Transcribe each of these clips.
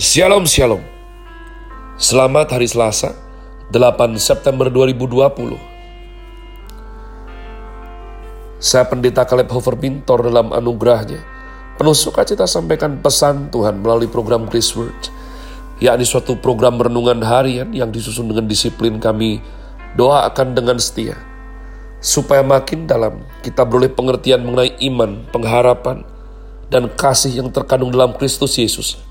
Shalom Shalom. Selamat hari Selasa 8 September 2020 Saya pendeta Caleb Hofer Bintor dalam anugerahnya. Penuh sukacita sampaikan pesan Tuhan melalui program Grace Word yakni suatu program renungan harian yang disusun dengan disiplin kami doakan dengan setia supaya makin dalam kita beroleh pengertian mengenai iman, pengharapan, dan kasih yang terkandung dalam Kristus Yesus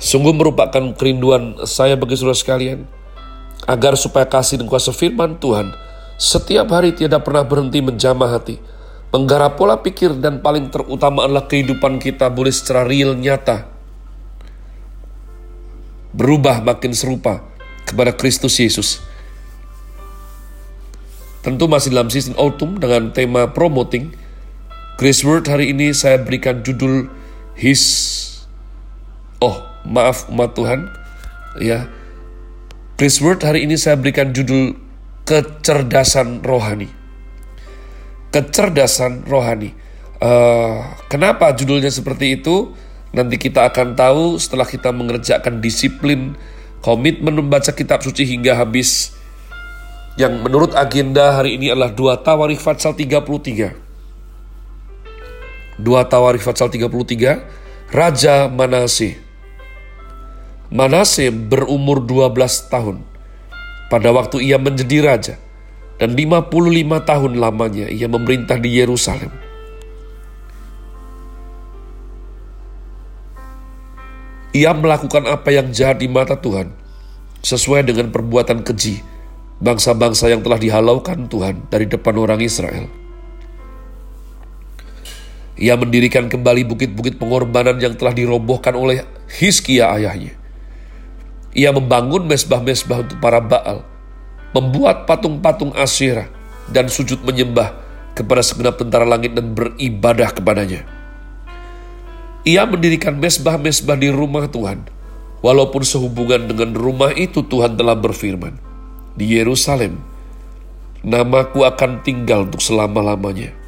Sungguh merupakan kerinduan saya bagi saudara sekalian, agar supaya kasih dan kuasa firman Tuhan setiap hari tidak pernah berhenti menjamah hati, menggarap pola pikir dan paling terutama adalah kehidupan kita boleh secara real nyata berubah makin serupa kepada Kristus Yesus. Tentu masih dalam season autumn dengan tema promoting. Grace Word hari ini saya berikan judul His Oh maaf umat Tuhan, ya. Chris Word hari ini saya berikan judul kecerdasan rohani. Kecerdasan rohani. Uh, kenapa judulnya seperti itu? Nanti kita akan tahu setelah kita mengerjakan disiplin, komitmen membaca kitab suci hingga habis. Yang menurut agenda hari ini adalah dua Tawarikh Fatsal 33. Dua Tawarikh Fatsal 33, Raja Manasih. Manase berumur 12 tahun pada waktu ia menjadi raja dan 55 tahun lamanya ia memerintah di Yerusalem. Ia melakukan apa yang jahat di mata Tuhan sesuai dengan perbuatan keji bangsa-bangsa yang telah dihalaukan Tuhan dari depan orang Israel. Ia mendirikan kembali bukit-bukit pengorbanan yang telah dirobohkan oleh Hizkia ayahnya. Ia membangun mesbah-mesbah untuk para Baal, membuat patung-patung Asyirah, dan sujud menyembah kepada segenap tentara langit dan beribadah kepadanya. Ia mendirikan mesbah-mesbah di rumah Tuhan, walaupun sehubungan dengan rumah itu Tuhan telah berfirman, di Yerusalem, namaku akan tinggal untuk selama-lamanya.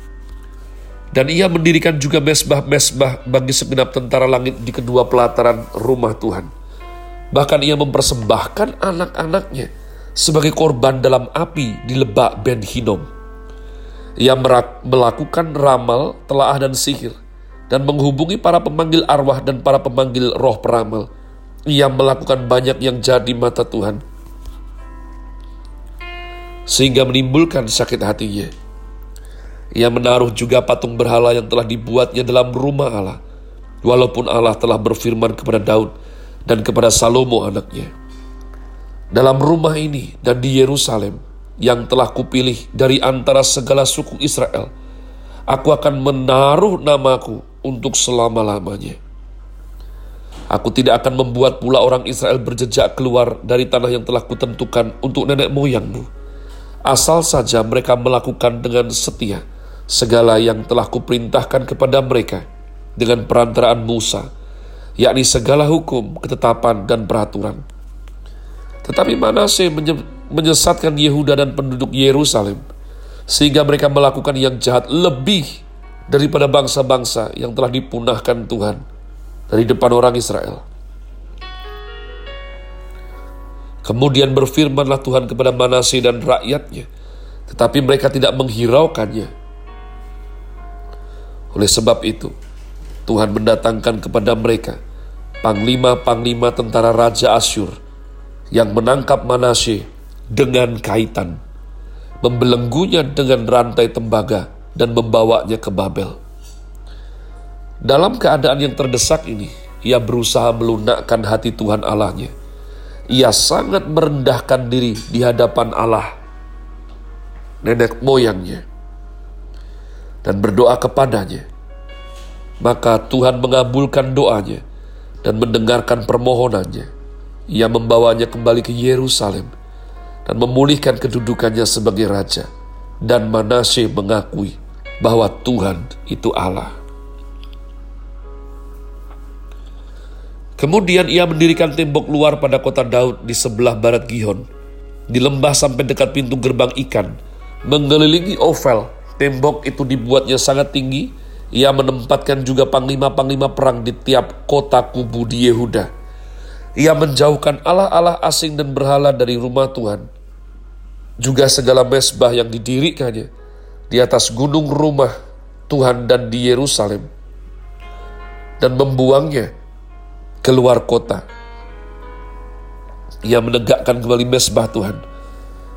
Dan ia mendirikan juga mesbah-mesbah bagi segenap tentara langit di kedua pelataran rumah Tuhan Bahkan ia mempersembahkan anak-anaknya sebagai korban dalam api di lebak Ben Hinom. Ia melakukan ramal, telaah dan sihir, dan menghubungi para pemanggil arwah dan para pemanggil roh peramal. Ia melakukan banyak yang jadi mata Tuhan, sehingga menimbulkan sakit hatinya. Ia menaruh juga patung berhala yang telah dibuatnya dalam rumah Allah, walaupun Allah telah berfirman kepada Daud, dan kepada Salomo anaknya. Dalam rumah ini dan di Yerusalem yang telah kupilih dari antara segala suku Israel, aku akan menaruh namaku untuk selama-lamanya. Aku tidak akan membuat pula orang Israel berjejak keluar dari tanah yang telah kutentukan untuk nenek moyangmu. Asal saja mereka melakukan dengan setia segala yang telah kuperintahkan kepada mereka dengan perantaraan Musa, yakni segala hukum, ketetapan, dan peraturan. Tetapi Manase menyesatkan Yehuda dan penduduk Yerusalem, sehingga mereka melakukan yang jahat lebih daripada bangsa-bangsa yang telah dipunahkan Tuhan dari depan orang Israel. Kemudian berfirmanlah Tuhan kepada Manase dan rakyatnya, tetapi mereka tidak menghiraukannya. Oleh sebab itu, Tuhan mendatangkan kepada mereka panglima-panglima tentara Raja Asyur yang menangkap Manasye dengan kaitan, membelenggunya dengan rantai tembaga dan membawanya ke Babel. Dalam keadaan yang terdesak ini, ia berusaha melunakkan hati Tuhan Allahnya. Ia sangat merendahkan diri di hadapan Allah, nenek moyangnya, dan berdoa kepadanya maka Tuhan mengabulkan doanya dan mendengarkan permohonannya. Ia membawanya kembali ke Yerusalem dan memulihkan kedudukannya sebagai raja. Dan Manasye mengakui bahwa Tuhan itu Allah. Kemudian ia mendirikan tembok luar pada kota Daud di sebelah barat Gihon, di lembah sampai dekat pintu gerbang ikan, mengelilingi Ovel. Tembok itu dibuatnya sangat tinggi, Ia menempatkan juga panglima-panglima perang di tiap kota kubu di Yehuda. Ia menjauhkan Allah-Allah asing dan berhala dari rumah Tuhan. Juga segala mesbah yang didirikannya di atas gunung rumah Tuhan dan di Yerusalem. Dan membuangnya keluar kota. Ia menegakkan kembali mesbah Tuhan.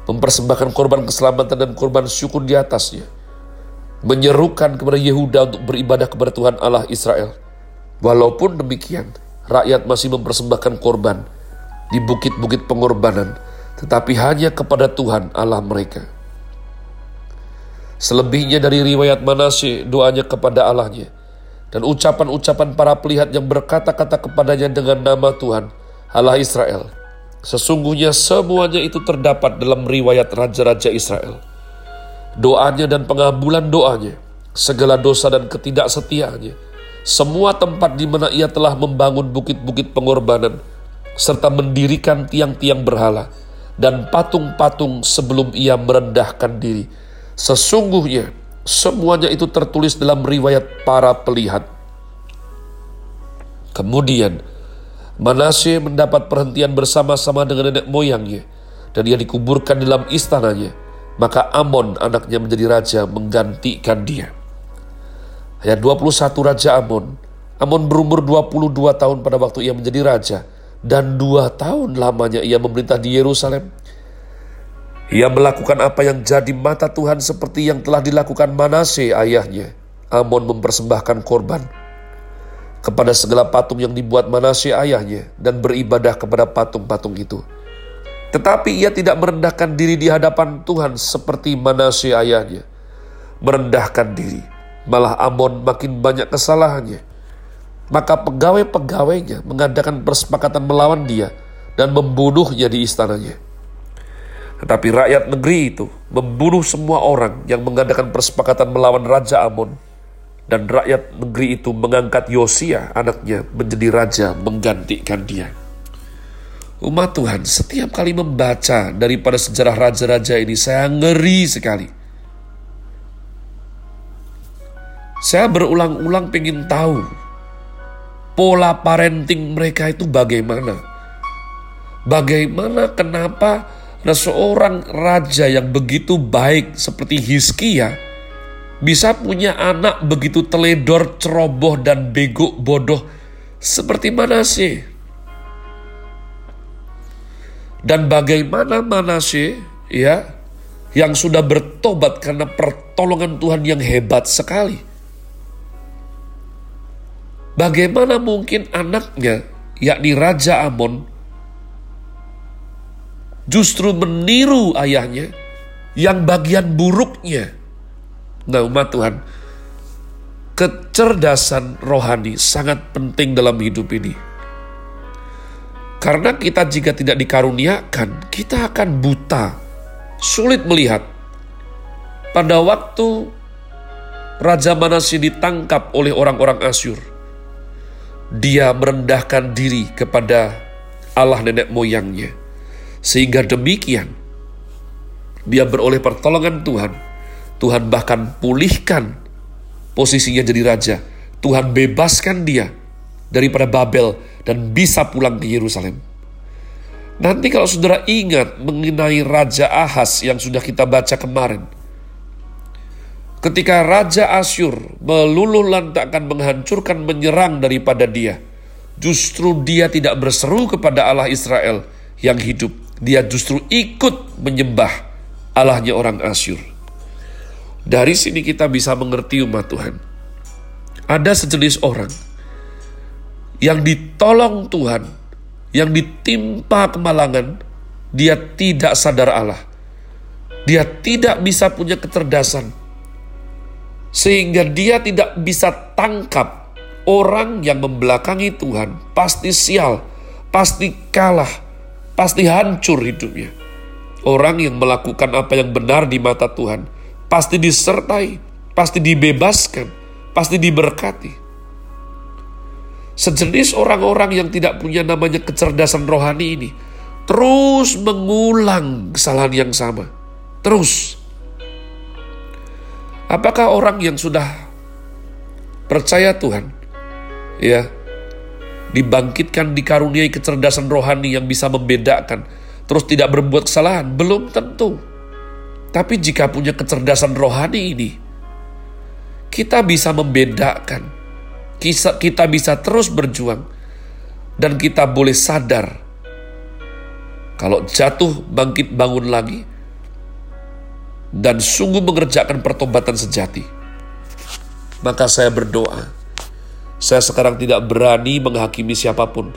Mempersembahkan korban keselamatan dan korban syukur di atasnya menyerukan kepada Yehuda untuk beribadah kepada Tuhan Allah Israel. Walaupun demikian, rakyat masih mempersembahkan korban di bukit-bukit pengorbanan, tetapi hanya kepada Tuhan Allah mereka. Selebihnya dari riwayat Manasye, doanya kepada Allahnya, dan ucapan-ucapan para pelihat yang berkata-kata kepadanya dengan nama Tuhan, Allah Israel. Sesungguhnya semuanya itu terdapat dalam riwayat Raja-Raja Israel doanya dan pengabulan doanya, segala dosa dan ketidaksetiaannya, semua tempat di mana ia telah membangun bukit-bukit pengorbanan, serta mendirikan tiang-tiang berhala, dan patung-patung sebelum ia merendahkan diri. Sesungguhnya, semuanya itu tertulis dalam riwayat para pelihat. Kemudian, Manasye mendapat perhentian bersama-sama dengan nenek moyangnya, dan ia dikuburkan dalam istananya maka Amon anaknya menjadi raja menggantikan dia. Ayat 21 Raja Amon. Amon berumur 22 tahun pada waktu ia menjadi raja. Dan dua tahun lamanya ia memerintah di Yerusalem. Ia melakukan apa yang jadi mata Tuhan seperti yang telah dilakukan Manase ayahnya. Amon mempersembahkan korban kepada segala patung yang dibuat Manase ayahnya dan beribadah kepada patung-patung itu. Tetapi ia tidak merendahkan diri di hadapan Tuhan seperti Manasye ayahnya. Merendahkan diri. Malah Amon makin banyak kesalahannya. Maka pegawai-pegawainya mengadakan persepakatan melawan dia dan membunuhnya di istananya. Tetapi rakyat negeri itu membunuh semua orang yang mengadakan persepakatan melawan Raja Amon. Dan rakyat negeri itu mengangkat Yosia anaknya menjadi raja menggantikan dia. Umat Tuhan, setiap kali membaca daripada sejarah raja-raja ini, saya ngeri sekali. Saya berulang-ulang pengen tahu pola parenting mereka itu bagaimana. Bagaimana kenapa seorang raja yang begitu baik seperti Hizkia bisa punya anak begitu teledor, ceroboh, dan bego bodoh seperti mana sih? Dan bagaimana Manasye ya yang sudah bertobat karena pertolongan Tuhan yang hebat sekali. Bagaimana mungkin anaknya, yakni Raja Amon, justru meniru ayahnya yang bagian buruknya. Nah umat Tuhan, kecerdasan rohani sangat penting dalam hidup ini. Karena kita jika tidak dikaruniakan, kita akan buta, sulit melihat. Pada waktu Raja Manasye ditangkap oleh orang-orang Asyur, dia merendahkan diri kepada Allah nenek moyangnya. Sehingga demikian, dia beroleh pertolongan Tuhan. Tuhan bahkan pulihkan posisinya jadi raja. Tuhan bebaskan dia daripada Babel dan bisa pulang ke Yerusalem. Nanti kalau saudara ingat mengenai Raja Ahas yang sudah kita baca kemarin. Ketika Raja Asyur meluluh lantakkan menghancurkan menyerang daripada dia. Justru dia tidak berseru kepada Allah Israel yang hidup. Dia justru ikut menyembah Allahnya orang Asyur. Dari sini kita bisa mengerti umat Tuhan. Ada sejenis orang yang ditolong Tuhan, yang ditimpa kemalangan, dia tidak sadar Allah. Dia tidak bisa punya kecerdasan. Sehingga dia tidak bisa tangkap orang yang membelakangi Tuhan. Pasti sial, pasti kalah, pasti hancur hidupnya. Orang yang melakukan apa yang benar di mata Tuhan, pasti disertai, pasti dibebaskan, pasti diberkati. Sejenis orang-orang yang tidak punya namanya kecerdasan rohani ini terus mengulang kesalahan yang sama. Terus. Apakah orang yang sudah percaya Tuhan, ya, dibangkitkan dikaruniai kecerdasan rohani yang bisa membedakan, terus tidak berbuat kesalahan, belum tentu. Tapi jika punya kecerdasan rohani ini, kita bisa membedakan, kita bisa terus berjuang, dan kita boleh sadar kalau jatuh bangkit bangun lagi dan sungguh mengerjakan pertobatan sejati. Maka saya berdoa, saya sekarang tidak berani menghakimi siapa pun.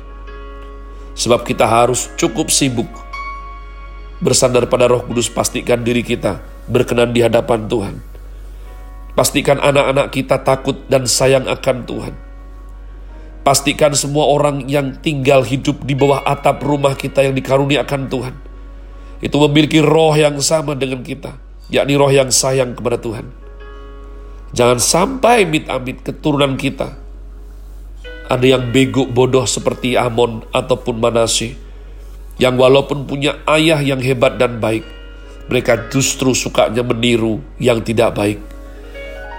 Sebab kita harus cukup sibuk bersandar pada roh kudus pastikan diri kita berkenan di hadapan Tuhan. Pastikan anak-anak kita takut dan sayang akan Tuhan Pastikan semua orang yang tinggal hidup di bawah atap rumah kita yang dikaruniakan Tuhan. Itu memiliki roh yang sama dengan kita, yakni roh yang sayang kepada Tuhan. Jangan sampai mit-amit keturunan kita. Ada yang bego bodoh seperti Amon ataupun Manasye. Yang walaupun punya ayah yang hebat dan baik, mereka justru sukanya meniru yang tidak baik.